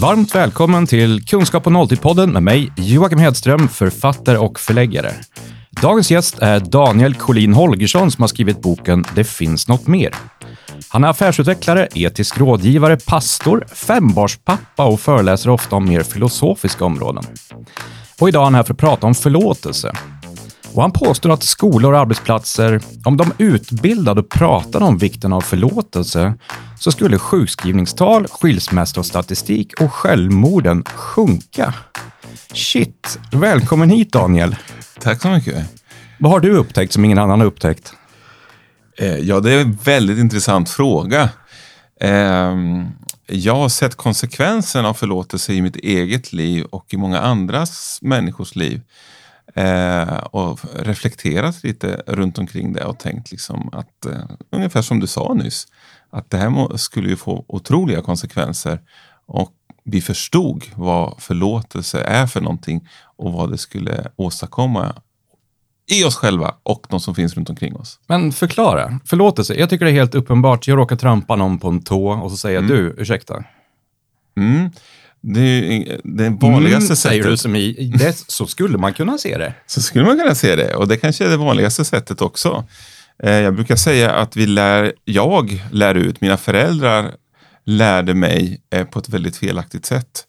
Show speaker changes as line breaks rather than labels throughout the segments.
Varmt välkommen till Kunskap på nolltid-podden med mig, Joakim Hedström, författare och förläggare. Dagens gäst är Daniel Collin Holgersson som har skrivit boken Det finns något mer. Han är affärsutvecklare, etisk rådgivare, pastor, fembarnspappa och föreläser ofta om mer filosofiska områden. Och idag är han här för att prata om förlåtelse. Och han påstår att skolor och arbetsplatser, om de utbildade och pratade om vikten av förlåtelse, så skulle sjukskrivningstal, skilsmässor, statistik och självmorden sjunka. Shit! Välkommen hit Daniel.
Tack så mycket.
Vad har du upptäckt som ingen annan har upptäckt?
Eh, ja, det är en väldigt intressant fråga. Eh, jag har sett konsekvensen av förlåtelse i mitt eget liv och i många andras människors liv. Eh, och reflekterat lite runt omkring det och tänkt liksom att, eh, ungefär som du sa nyss, att det här skulle ju få otroliga konsekvenser. Och vi förstod vad förlåtelse är för någonting och vad det skulle åstadkomma i oss själva och de som finns runt omkring oss.
Men förklara, förlåtelse. Jag tycker det är helt uppenbart. Jag råkar trampa någon på en tå och så säger mm. du, ursäkta.
Mm. Det är det vanligaste mm, sättet.
Säger du som i, det, så skulle man kunna se det.
Så skulle man kunna se det och det kanske är det vanligaste sättet också. Eh, jag brukar säga att vi lär, jag lär ut, mina föräldrar lärde mig eh, på ett väldigt felaktigt sätt.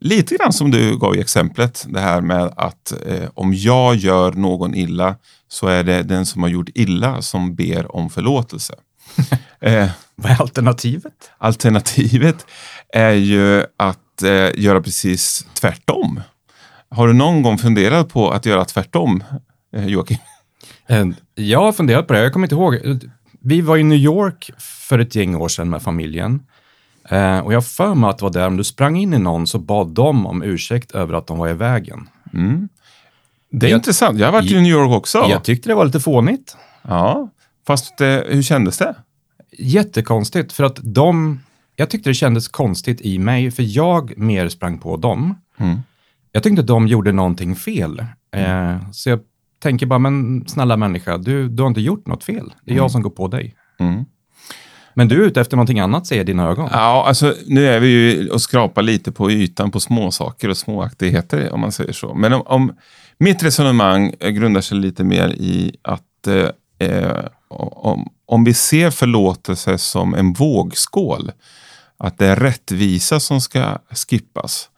Lite grann som du gav i exemplet, det här med att eh, om jag gör någon illa så är det den som har gjort illa som ber om förlåtelse.
eh, Vad är alternativet?
Alternativet är ju att eh, göra precis tvärtom. Har du någon gång funderat på att göra tvärtom, eh, Joakim?
Eh, jag har funderat på det, jag kommer inte ihåg. Vi var i New York för ett gäng år sedan med familjen. Eh, och jag för mig att det var där, om du sprang in i någon så bad de om ursäkt över att de var i vägen.
Mm. Det är jag, intressant. Jag har varit i New York också.
Jag tyckte det var lite fånigt.
Ja, fast eh, hur kändes det?
Jättekonstigt, för att de... Jag tyckte det kändes konstigt i mig, för jag mer sprang på dem. Mm. Jag tyckte de gjorde någonting fel. Eh, så jag tänker bara, men snälla människa, du, du har inte gjort något fel. Det är mm. jag som går på dig. Mm. Men du är ute efter någonting annat, säger dina ögon.
Ja, alltså nu är vi ju och skrapar lite på ytan på småsaker och småaktigheter, om man säger så. Men om, om mitt resonemang grundar sig lite mer i att eh, eh, om, om vi ser förlåtelse som en vågskål, att det är rättvisa som ska skippas.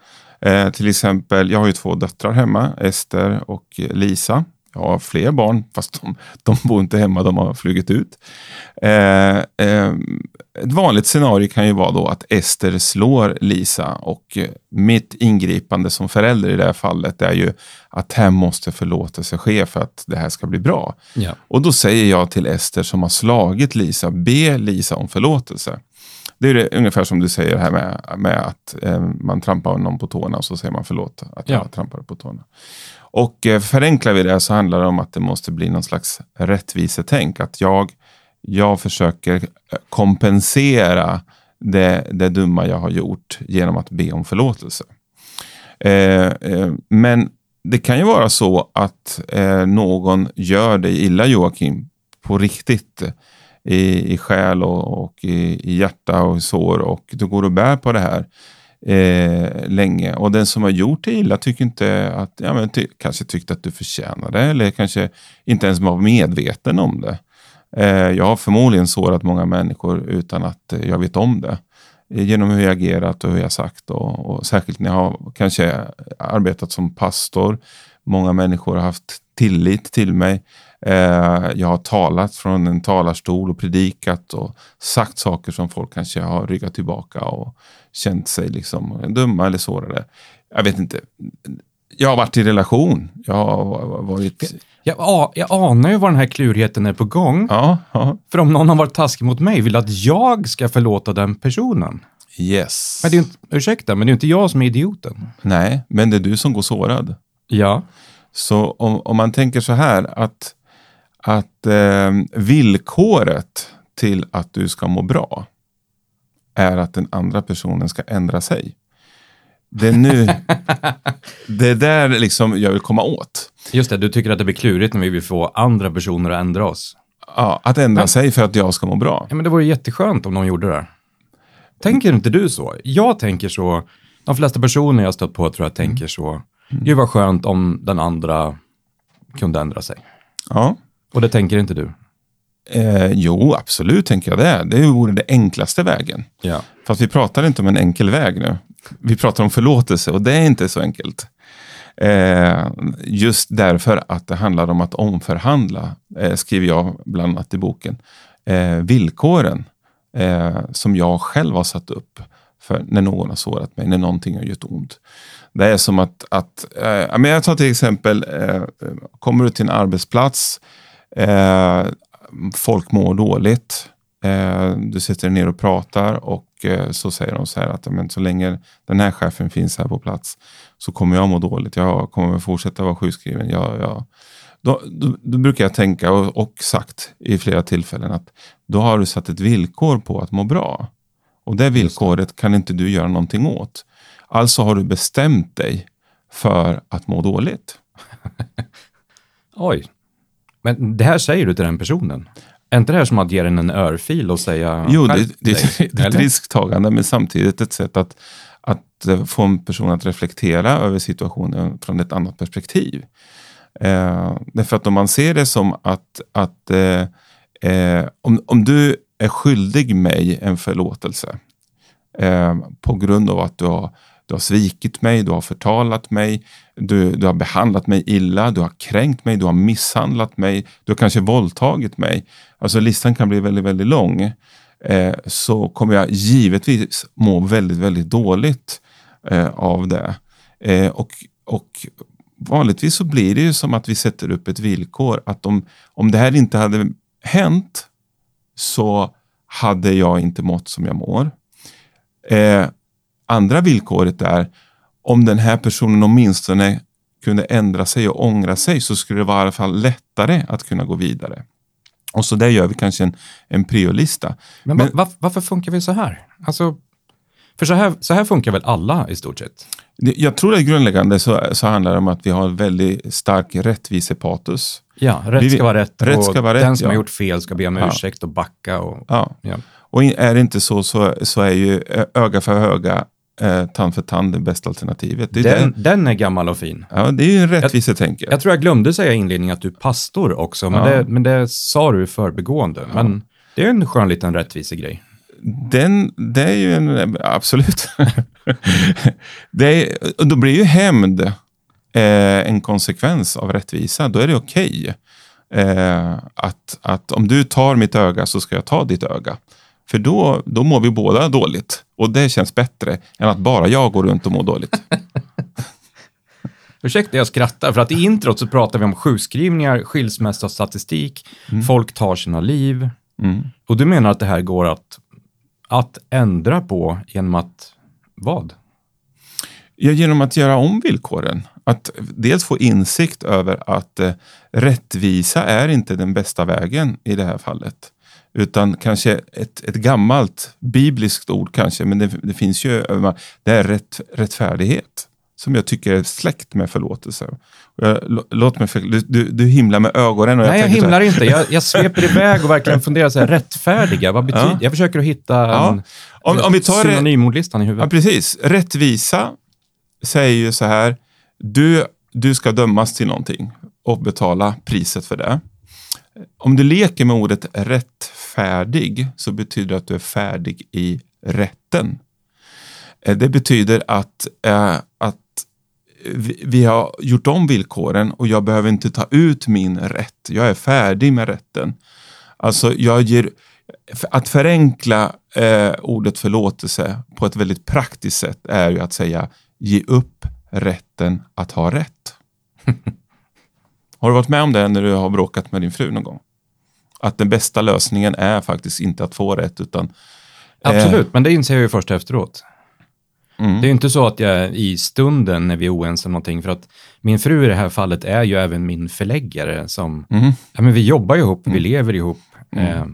Eh, till exempel, jag har ju två döttrar hemma, Ester och Lisa. Jag har fler barn, fast de, de bor inte hemma, de har flugit ut. Eh, eh, ett vanligt scenario kan ju vara då att Ester slår Lisa och mitt ingripande som förälder i det här fallet är ju att här måste förlåtelse ske för att det här ska bli bra. Ja. Och då säger jag till Ester som har slagit Lisa, be Lisa om förlåtelse. Det är det, ungefär som du säger här med, med att eh, man trampar någon på tårna och så säger man förlåt att jag ja. trampade på tårna. Och eh, förenklar vi det så handlar det om att det måste bli någon slags rättvisetänk. Att jag, jag försöker eh, kompensera det, det dumma jag har gjort genom att be om förlåtelse. Eh, eh, men det kan ju vara så att eh, någon gör dig illa Joakim, på riktigt. I, i själ och, och i, i hjärta och i sår och du går och bär på det här eh, länge. Och den som har gjort det illa tycker inte att, ja, men ty kanske tyckte att du förtjänade det eller kanske inte ens var medveten om det. Eh, jag har förmodligen sårat många människor utan att eh, jag vet om det. Eh, genom hur jag agerat och hur jag sagt och, och särskilt när jag har kanske arbetat som pastor. Många människor har haft tillit till mig. Eh, jag har talat från en talarstol och predikat och sagt saker som folk kanske har ryggat tillbaka och känt sig liksom dumma eller sårade. Jag vet inte. Jag har varit i relation. Jag har varit...
Jag, jag anar ju var den här klurigheten är på gång.
Ja, ja.
För om någon har varit taskig mot mig, vill att jag ska förlåta den personen.
Yes.
Men det är inte, ursäkta, men det är inte jag som är idioten.
Nej, men det är du som går sårad.
Ja.
Så om, om man tänker så här att, att eh, villkoret till att du ska må bra är att den andra personen ska ändra sig. Det är nu, det är där liksom jag vill komma åt.
Just det, du tycker att det blir klurigt när vi vill få andra personer att ändra oss.
Ja, att ändra men, sig för att jag ska må bra.
Ja, men det vore jätteskönt om någon gjorde det. Tänker inte du så? Jag tänker så, De flesta personer jag stött på tror jag tänker så. Gud vad skönt om den andra kunde ändra sig.
Ja.
Och det tänker inte du?
Eh, jo, absolut tänker jag det. Det vore det enklaste vägen.
Ja.
Fast vi pratar inte om en enkel väg nu. Vi pratar om förlåtelse och det är inte så enkelt. Eh, just därför att det handlar om att omförhandla, eh, skriver jag bland annat i boken, eh, villkoren eh, som jag själv har satt upp för när någon har sårat mig, när någonting har gjort ont. Det är som att, att eh, men jag tar till exempel, kommer du till en arbetsplats, eh, folk mår dåligt, eh, du sitter ner och pratar och eh, så säger de så här att men, så länge den här chefen finns här på plats så kommer jag må dåligt. Jag kommer fortsätta vara sjukskriven. Jag, jag, då, då, då, brukar jag tänka och, och sagt i flera tillfällen att då har du satt ett villkor på att må bra. Och det villkoret kan inte du göra någonting åt. Alltså har du bestämt dig för att må dåligt.
Oj. Men det här säger du till den personen? Är inte det här som att ge den en örfil och säga
Jo, det, det, det, det är ett risktagande men samtidigt ett sätt att, att eh, få en person att reflektera över situationen från ett annat perspektiv. Eh, därför att om man ser det som att, att eh, eh, om, om du är skyldig mig en förlåtelse eh, på grund av att du har, du har svikit mig, du har förtalat mig, du, du har behandlat mig illa, du har kränkt mig, du har misshandlat mig, du har kanske våldtagit mig. Alltså listan kan bli väldigt, väldigt lång. Eh, så kommer jag givetvis må väldigt, väldigt dåligt eh, av det. Eh, och, och vanligtvis så blir det ju som att vi sätter upp ett villkor att om, om det här inte hade hänt så hade jag inte mått som jag mår. Eh, andra villkoret är om den här personen åtminstone kunde ändra sig och ångra sig så skulle det vara i alla fall lättare att kunna gå vidare. Och så där gör vi kanske en, en priolista.
Men, Men var, varför funkar vi så här? Alltså, för så här, så här funkar väl alla i stort sett?
Jag tror att grundläggande så, så handlar det om att vi har en väldigt stark rättvisepatos.
Ja, rätt ska vara rätt.
rätt ska vara
den
rätt,
som
ja.
har gjort fel ska be om
Ja.
ursäkt och backa. Och,
Ja.
ja.
Och är det inte så så, så är ju öga för öga, eh, tand för tand det bästa alternativet. Det är,
Den,
den,
den är gammal och fin.
ja, det är ju en rättvisetänke.
Jag tror jag glömde säga i inledningen att du är pastor också, men,
Ja.
det, men det sa du i förbigående. Men det är en skön liten rättvisegrej.
Den, det är ju en, absolut. det är, då blir ju hämnd eh, en konsekvens av rättvisa. Då är det okej. Eh, att, att om du tar mitt öga så ska jag ta ditt öga. För då, då mår vi båda dåligt. Och det känns bättre än att bara jag går runt och mår dåligt.
Ursäkta, jag skrattar, för att i introt så pratar vi om sjukskrivningar, skilsmässostatistik, folk tar sina liv.
Mm.
Och du menar att det här går att, att ändra på genom att, vad?
Ja, genom att göra om villkoren. Att dels få insikt över att eh, rättvisa är inte den bästa vägen i det här fallet. Utan kanske ett, ett gammalt bibliskt ord kanske, men det, det finns ju, det är rätt, rättfärdighet. Som jag tycker är släkt med förlåtelse. Jag, lå- låt mig för, du, du, himlar med ögonen. Och
Nej, jag
här,
himlar inte. Jag, jag sveper iväg och verkligen funderar så här, rättfärdiga, vad betyder
Ja.
Jag försöker att hitta
Ja.
en,
Om, om vi tar
synonymordlistan i
Ja,
huvudet.
precis. Rättvisa säger ju så här. Du, du ska dömas till någonting och betala priset för det. Om du leker med ordet färdig, så betyder det att du är färdig i rätten. Eh, det betyder att, eh, att vi, vi har gjort om villkoren och jag behöver inte ta ut min rätt. Jag är färdig med rätten. Alltså jag ger, att förenkla eh, ordet förlåtelse på ett väldigt praktiskt sätt är ju att säga ge upp rätten att ha rätt. har du varit med om det när du har bråkat med din fru någon gång? Att den bästa lösningen är faktiskt inte att få rätt utan
Absolut, men det inser jag ju först efteråt.
Mm.
Det är ju inte så att jag i stunden när vi är oense om någonting, för att min fru i det här fallet är ju även min förläggare som,
Mm.
ja men vi jobbar ju ihop, vi lever ihop. Eh,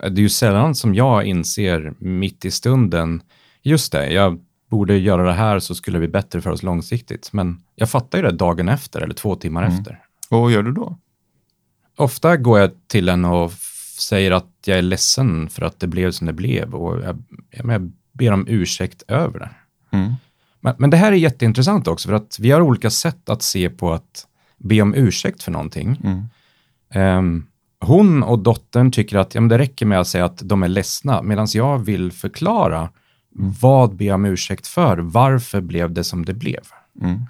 det är ju sällan som jag inser mitt i stunden, just det, jag borde göra det här så skulle det bli bättre för oss långsiktigt. Men jag fattar ju det dagen efter eller två timmar efter.
Och vad gör du då?
Ofta går jag till henne och säger att jag är ledsen för att det blev som det blev och jag, jag, jag ber om ursäkt över det.
Mm.
Men, men det här är jätteintressant också, för att vi har olika sätt att se på att be om ursäkt för någonting.
Mm.
Ehm, hon och dottern tycker att ja, det räcker med att säga att de är ledsna, medan jag vill förklara vad ber jag om ursäkt för? Varför blev det som det blev?
Mm.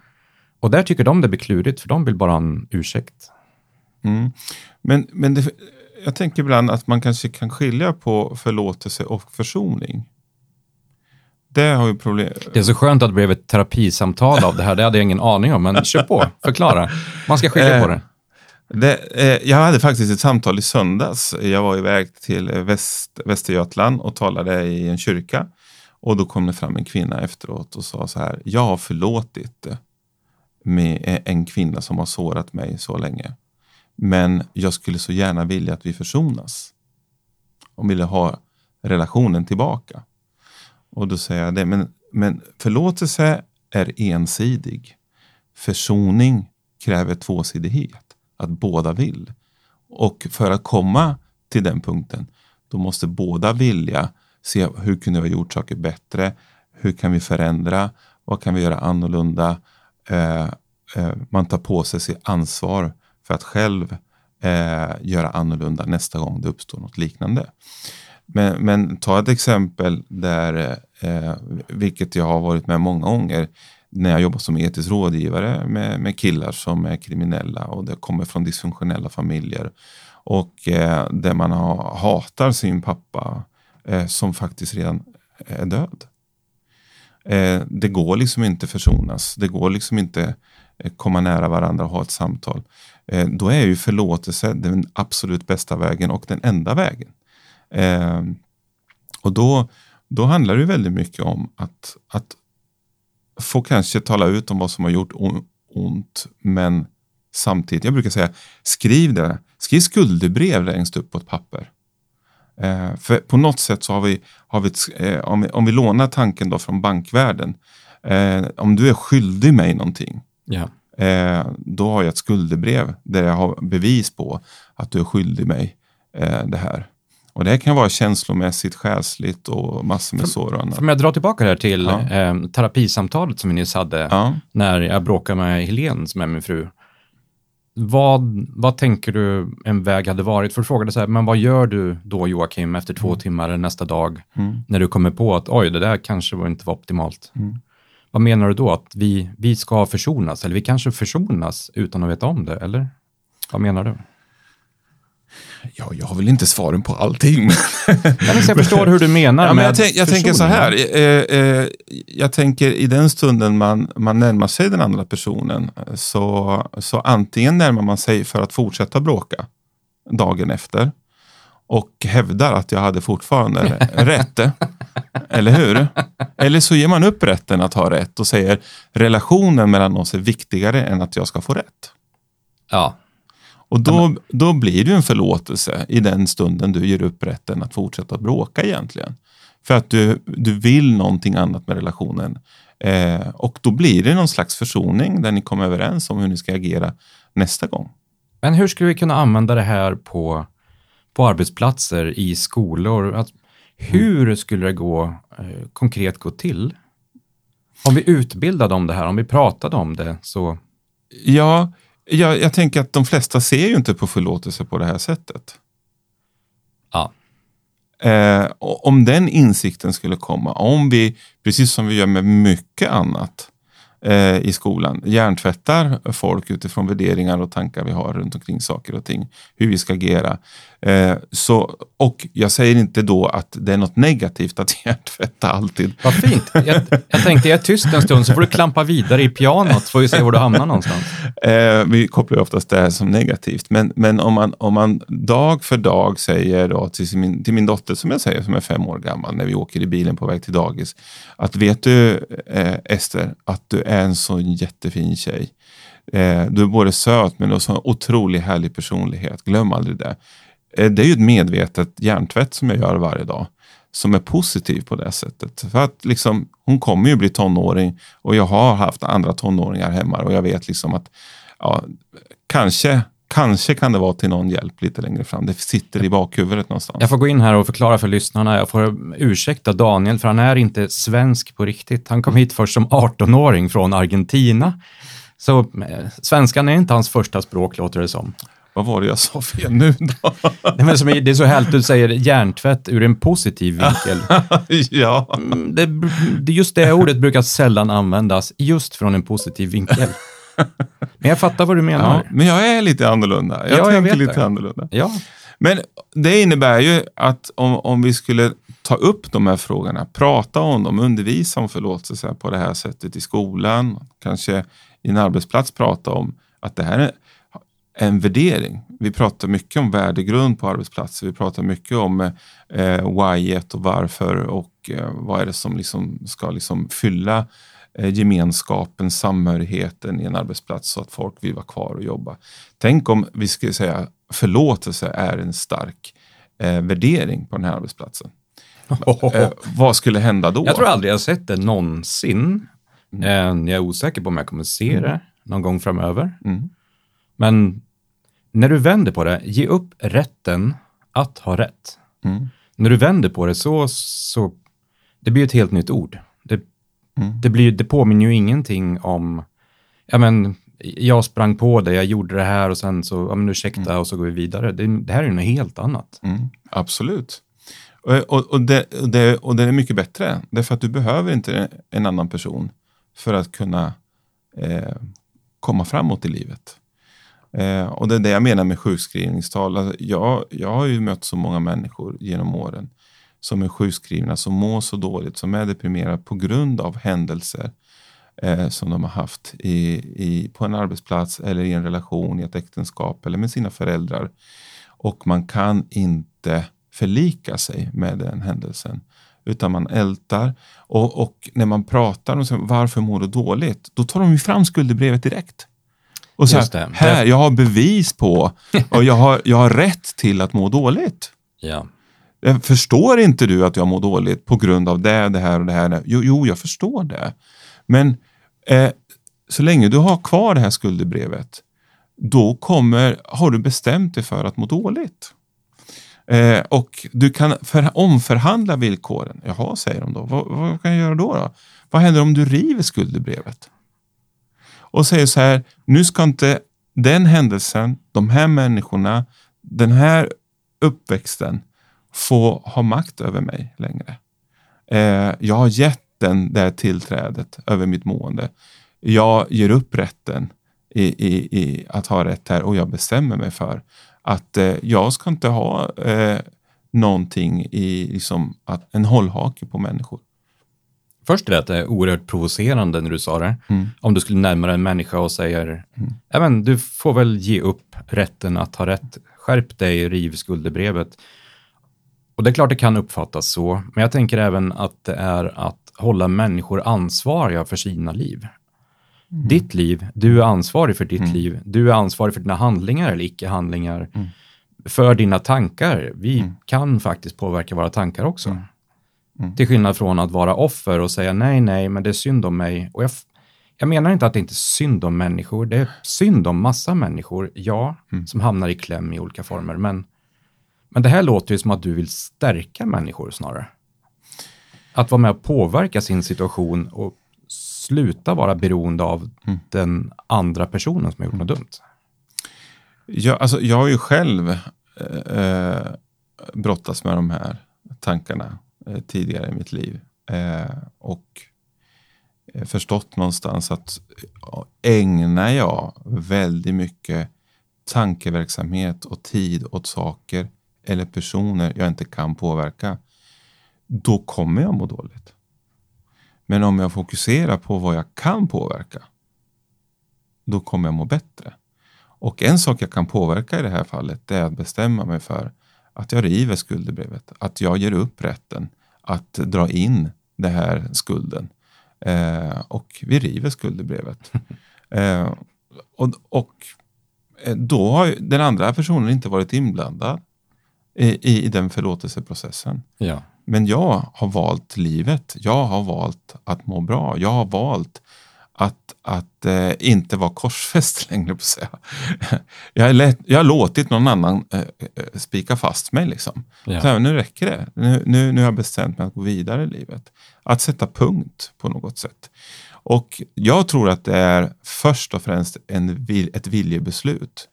Och där tycker de det blir klurigt, för de vill bara ha en ursäkt.
Mm. Men, men det, jag tänker ibland att man kanske kan skilja på förlåtelse och försoning. Det har ju problem.
Det är så skönt att det blev ett terapisamtal av det här, det hade jag ingen aning om, men kör på, förklara. Man ska skilja på det.
Det, eh, jag hade faktiskt ett samtal i söndags. Jag var iväg till eh, Väst, Västergötland och talade i en kyrka. Och då kom det fram en kvinna efteråt och sa så här. Jag har förlåtit eh, med eh, en kvinna som har sårat mig så länge. Men jag skulle så gärna vilja att vi försonas. Och ville ha relationen tillbaka. Och då säger jag det, men, men förlåtelse är ensidig. Försoning kräver tvåsidighet, att båda vill. Och för att komma till den punkten, då måste båda vilja se hur kunde vi ha gjort saker bättre? Hur kan vi förändra? Vad kan vi göra annorlunda? Eh, eh, man tar på sig sitt ansvar för att själv eh, göra annorlunda nästa gång det uppstår något liknande. Men, men ta ett exempel där, eh, vilket jag har varit med många gånger, när jag jobbar som etisk rådgivare med, med killar som är kriminella och det kommer från dysfunktionella familjer. Och eh, där man har, hatar sin pappa eh, som faktiskt redan är död. Eh, det går liksom inte försonas. Det går liksom inte eh, komma nära varandra och ha ett samtal. Eh, då är ju förlåtelse den absolut bästa vägen och den enda vägen. Eh, och då, då handlar det väldigt mycket om att, att få kanske tala ut om vad som har gjort ont, men samtidigt, jag brukar säga, skriv det. Skriv skuldebrev längst upp på ett papper. Eh, för på något sätt så har vi, har vi, ett, eh, om, vi om vi lånar tanken då från bankvärlden, eh, om du är skyldig mig någonting,
yeah
eh, då har jag ett skuldebrev där jag har bevis på att du är skyldig mig eh, det här. Och det här kan vara känslomässigt, själsligt och massor med sår och annat.
Om jag drar tillbaka där till
Ja.
eh, terapisamtalet som vi nyss hade,
Ja.
när jag bråkade med Helene som är min fru. Vad, vad tänker du en väg hade varit? För att fråga dig så här, men vad gör du då Joakim efter två timmar eller nästa dag
Mm.
när du kommer på att oj, det där kanske var inte var optimalt.
Mm.
Vad menar du då? Att vi, vi ska försonas? Eller vi kanske försonas utan att veta om det, eller? Vad menar du?
Ja, jag har väl inte svaren på allting. Men
jag förstår hur du menar
Ja, men jag, tänk, jag tänker så här. Eh, eh, jag tänker i den stunden man, man närmar sig den andra personen så, så antingen närmar man sig för att fortsätta bråka dagen efter och hävdar att jag hade fortfarande rätt. Eller hur? Eller så ger man upp rätten att ha rätt och säger relationen mellan oss är viktigare än att jag ska få rätt.
Ja,
Och då, då blir det ju en förlåtelse i den stunden du ger upp rätten att fortsätta bråka egentligen. För att du, du vill någonting annat med relationen. Eh, och då blir det någon slags försoning där ni kommer överens om hur ni ska agera nästa gång.
Men hur skulle vi kunna använda det här på, på arbetsplatser, i skolor? Att, hur skulle det gå, eh, konkret gå till? Om vi utbildade om det här, om vi pratade om det, så...
Ja, jag, jag tänker att de flesta ser ju inte på förlåtelse på det här sättet.
Ja.
Eh, om den insikten skulle komma, om vi, precis som vi gör med mycket annat eh, i skolan, hjärntvättar folk utifrån värderingar och tankar vi har runt omkring saker och ting, hur vi ska agera. Eh, så, och jag säger inte då att det är något negativt att hjärntvätta alltid.
Vad fint. Jag, jag tänkte, jag är tyst en stund så får du klampa vidare i pianot, så får vi se var du hamnar någonstans.
Eh, vi kopplar ju oftast det här som negativt. Men, men om, man, om man dag för dag säger då till min, till min dotter, som jag säger, som är fem år gammal, när vi åker i bilen på väg till dagis, att vet du eh, Ester, att du är en så jättefin tjej. Eh, du är både söt men också en otroligt härlig personlighet. Glöm aldrig det. Eh, det är ju ett medvetet hjärntvätt som jag gör varje dag som är positiv på det sättet. För att liksom, hon kommer ju bli tonåring och jag har haft andra tonåringar hemma och jag vet liksom att ja, kanske kanske kan det vara till någon hjälp lite längre fram. Det sitter i bakhuvudet någonstans.
Jag får gå in här och förklara för lyssnarna. Jag får ursäkta Daniel, för han är inte svensk på riktigt. Han kom hit först som 18-åring från Argentina. Så eh, svenskan är inte hans första språk, låter det som.
Vad var det jag sa fel nu då?
Nej, men som, är- det är så härligt du säger hjärntvätt ur en positiv vinkel.
ja.
Mm, Det, det, just det ordet brukar sällan användas just från en positiv vinkel. Men jag fattar vad du
ja,
menar.
men jag är lite annorlunda. Jag
Ja, jag
tänker
vet
lite
det.
annorlunda.
Ja,
Men det innebär ju att om, om vi skulle ta upp de här frågorna, prata om dem, undervisa om förlåtelse på det här sättet i skolan, kanske i en arbetsplats prata om att det här är en värdering. Vi pratar mycket om värdegrund på arbetsplatser. Vi pratar mycket om eh, whyet och varför och eh, vad är det som liksom ska liksom fylla eh, gemenskapen, samhörigheten i en arbetsplats så att folk vill vara kvar och jobba. Tänk om vi skulle säga förlåtelse är en stark eh, värdering på den här arbetsplatsen. Eh, vad skulle hända då?
Jag tror aldrig jag sett det någonsin. Eh, Jag är osäker på om jag kommer se det någon gång framöver.
Mm.
Men när du vänder på det, ge upp rätten att ha rätt.
Mm.
När du vänder på det så, så det blir ett helt nytt ord. Det,
Mm.
det, blir, det påminner ju ingenting om, ja men, jag sprang på det, jag gjorde det här och sen så, ja men ursäkta och så går vi vidare. Det, det här är något helt annat.
Mm, absolut. Och, och, och, det, det, och det är mycket bättre. Därför att du behöver inte en annan person för att kunna eh, komma framåt i livet. Eh, och det är det jag menar med sjukskrivningstal. Alltså, jag, jag har ju mött så många människor genom åren som är sjukskrivna, som mår så dåligt, som är deprimerade på grund av händelser eh, som de har haft i, i, på en arbetsplats eller i en relation, i ett äktenskap eller med sina föräldrar. Och man kan inte förlika sig med den händelsen. Utan man ältar. Och, och när man pratar om varför mår du dåligt, då tar de ju fram skuldebrevet direkt. Och så här,
det.
här, jag har bevis på och jag har, jag har rätt till att må dåligt.
Ja.
Eh, Förstår inte du att jag mår dåligt på grund av det, det här och det här? Jo, jo jag förstår det. Men eh, så länge du har kvar det här skuldebrevet, då kommer, har du bestämt dig för att må dåligt. Eh, och du kan för, omförhandla villkoren. Jaha, säger de då. Vad, vad kan jag göra då, då? Vad händer om du river skuldebrevet? Och säger så här, nu ska inte den händelsen, de här människorna, den här uppväxten få ha makt över mig längre. Eh, jag har gett den det här tillträdet över mitt mående. Jag ger upp rätten i, i, i att ha rätt här och jag bestämmer mig för att eh, jag ska inte ha eh, någonting i liksom, att, en hållhake på människor.
Först är det att det är oerhört provocerande när du sa det. Om du skulle närma dig en människa och säger, men du får väl ge upp rätten att ha rätt. Skärp dig, riv skuldebrevet. Och det är klart det kan uppfattas så, men jag tänker även att det är att hålla människor ansvariga för sina liv. Ditt liv, du är ansvarig för ditt liv. Du är ansvarig för dina handlingar eller icke-handlingar. För dina tankar. Vi kan faktiskt påverka våra tankar också. Till skillnad från att vara offer och säga nej, nej, men det är synd om mig. Och jag, jag menar inte att det inte är synd om människor. Det är synd om massa människor, ja, som hamnar i kläm i olika former. Men, men det här låter ju som att du vill stärka människor snarare. Att vara med och påverka sin situation och sluta vara beroende av den andra personen som har gjort något dumt.
Jag, alltså, jag har ju själv eh, brottats med de här tankarna eh, Eh, tidigare i mitt liv. Eh, och eh, förstått någonstans att eh, ägnar jag väldigt mycket tankeverksamhet och tid åt saker eller personer jag inte kan påverka, då kommer jag må dåligt. Men om jag fokuserar på vad jag kan påverka, då kommer jag må bättre. Och en sak jag kan påverka i det här fallet det är att bestämma mig för att jag river skuldebrevet. Att jag ger upp rätten att dra in den här skulden. Eh, och vi river skuldebrevet. eh, och, och eh, då har den andra personen inte varit inblandad i, i, i den förlåtelseprocessen.
Ja.
Men jag har valt livet. Jag har valt att må bra. Jag har valt att, att eh, inte vara korsfäst längre. På säga. Jag, har lätt, jag har låtit någon annan eh, eh, spika fast mig. Liksom.
Ja.
Så här, nu räcker det. Nu, nu, nu har jag bestämt mig att gå vidare i livet. Att sätta punkt på något sätt. Och jag tror att det är först och främst en, ett viljebeslut.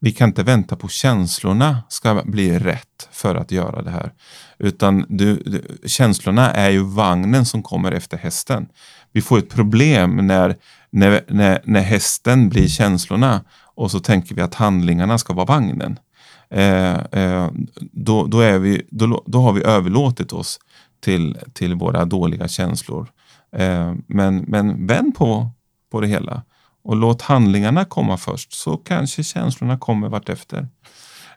Vi kan inte vänta på känslorna ska bli rätt för att göra det här. Utan du, du, känslorna är ju vagnen som kommer efter hästen. Vi får ett problem när, när, när, när hästen blir känslorna och så tänker vi att handlingarna ska vara vagnen. Eh, eh, då, då, är vi, då, då har vi överlåtit oss till, till våra dåliga känslor. Eh, men, men vänd på, på det hela och låt handlingarna komma först så kanske känslorna kommer vartefter.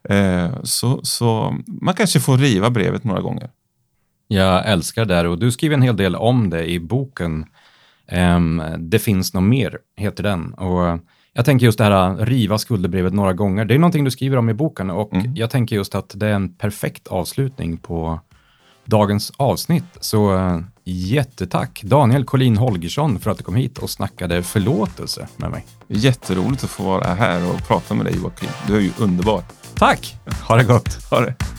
Eh, så, så man kanske får riva brevet några gånger.
Jag älskar det där och du skriver en hel del om det i boken. Ehm, det finns något mer, heter den. Och jag tänker just det här riva skuldebrevet några gånger. Det är någonting du skriver om i boken och jag tänker just att det är en perfekt avslutning på dagens avsnitt. Så eh, jättetack Daniel Collin Holgersson för att du kom hit och snackade förlåtelse med mig.
Jätteroligt att få vara här och prata med dig Joakim. Du är ju underbar.
Tack! Ha det gott!
Ha det.